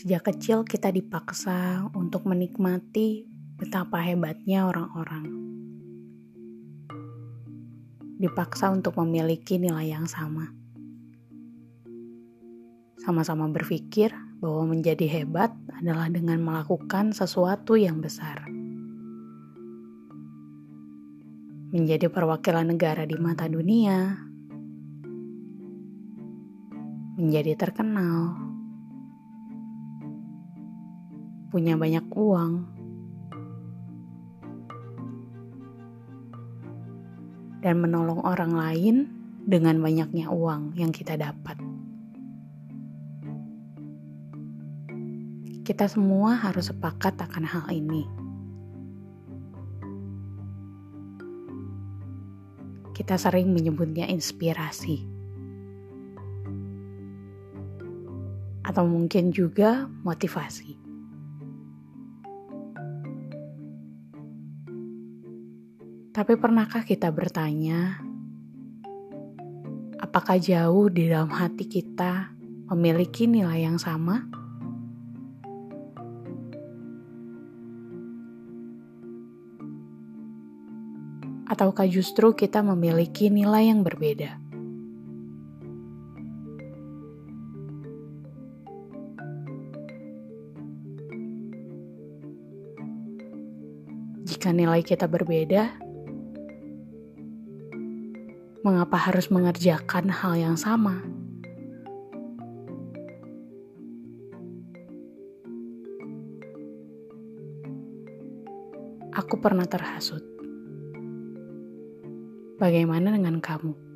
Sejak kecil kita dipaksa untuk menikmati betapa hebatnya orang-orang. Dipaksa untuk memiliki nilai yang sama. Sama-sama berpikir bahwa menjadi hebat adalah dengan melakukan sesuatu yang besar. Menjadi perwakilan negara di mata dunia, menjadi terkenal, punya banyak uang, dan menolong orang lain dengan banyaknya uang yang kita dapat. Kita semua harus sepakat akan hal ini. Kita sering menyebutnya inspirasi. atau mungkin juga motivasi. Tapi pernahkah kita bertanya, apakah jauh di dalam hati kita memiliki nilai yang sama? Ataukah justru kita memiliki nilai yang berbeda? Jika nilai kita berbeda, mengapa harus mengerjakan hal yang sama? Aku pernah terhasut. Bagaimana dengan kamu?